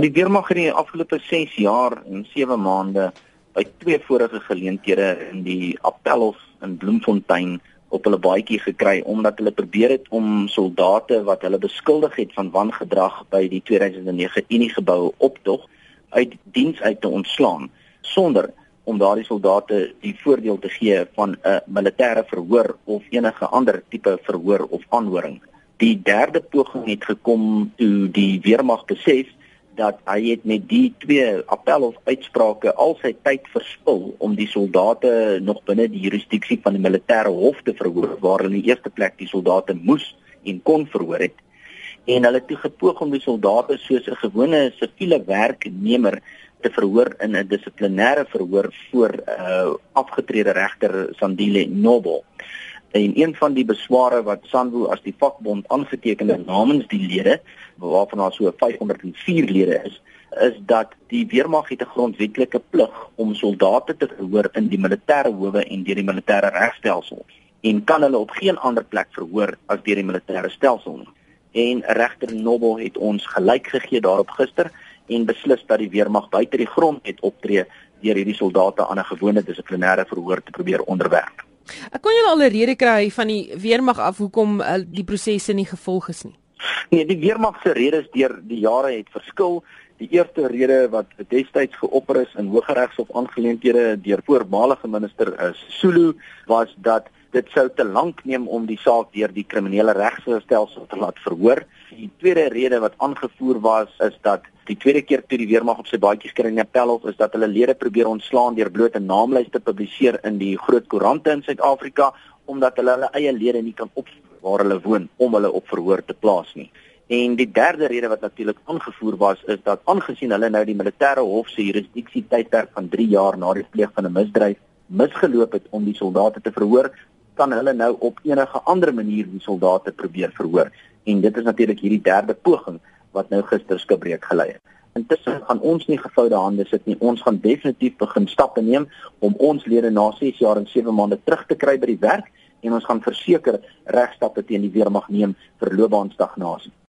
Die weermag het in die afgelope 6 jaar en 7 maande by twee vorige geleenthede in die Appelhof in Bloemfontein op hulle baadjie gekry omdat hulle probeer het om soldate wat hulle beskuldig het van wangedrag by die 2009 Unie gebou optog uit diens uit te ontslaan sonder om daardie soldate die voordeel te gee van 'n militêre verhoor of enige ander tipe verhoor of aanhoring. Die derde poging het gekom toe die weermag besef dat hy het met die twee appel of uitsprake al sy tyd verspil om die soldate nog binne die jurisdiksie van die militêre hof te verhoor waar hulle in die eerste plek die soldate moes en kon verhoor het en hulle toe gepoog om die soldate soos 'n gewone siviele werknemer te verhoor in 'n dissiplinêre verhoor voor 'n uh, afgetrede regter Sandile Nobo. En een van die besware wat Sanwo as die vakbond aangeteken het namens die lede, waarvan daar so 504 lede is, is dat die weermag het 'n grondwetlike plig om soldate te verhoor in die militêre howe en deur die militêre regstelsel en kan hulle op geen ander plek verhoor as deur die militêre stelsel nie. En regter Nobo het ons gelyk gegee daarop gister en beslis dat die weermag buite die grond het optree deur hierdie soldate aan 'n gewone dissiplinêre verhoor te probeer onderwerp. Ek kon julle al 'n rede kry van die weermag af hoekom uh, die prosesse nie gevolg is nie. Nee, die weermag se redes deur die jare het verskil. Die eerste rede wat destyds geopper is in Hooggeregshof aangeleenthede deur voormalige minister is eh, Sulu was dat dit sou te lank neem om die saak deur die kriminele regstelsel te laat verhoor. Die tweede rede wat aangevoer was is dat die tweede keer toe die weermag op sy baadjies kry in Appelhof is dat hulle lede probeer ontslaan deur blote naamlyste te publiseer in die groot koerante in Suid-Afrika omdat hulle hulle eie lede nie kan opvoer waar hulle woon om hulle op verhoor te plaas nie. En die derde rede wat natuurlik aangevoer was is dat aangesien hulle nou die militêre hof se jurisdiksie tydperk van 3 jaar na die pleeg van 'n misdryf misgeloop het om die soldate te verhoor, kan hulle nou op enige ander manier die soldate probeer verhoor. En dit is natuurlik hierdie derde poging wat nou gister skibreek gelei het. Intussen gaan ons nie gevoude hande sit nie. Ons gaan definitief begin stappe neem om ons lede na 6 jaar en 7 maande terug te kry by die werk en ons gaan verseker regstappe teen die weermag neem vir loopbaanstagnasie.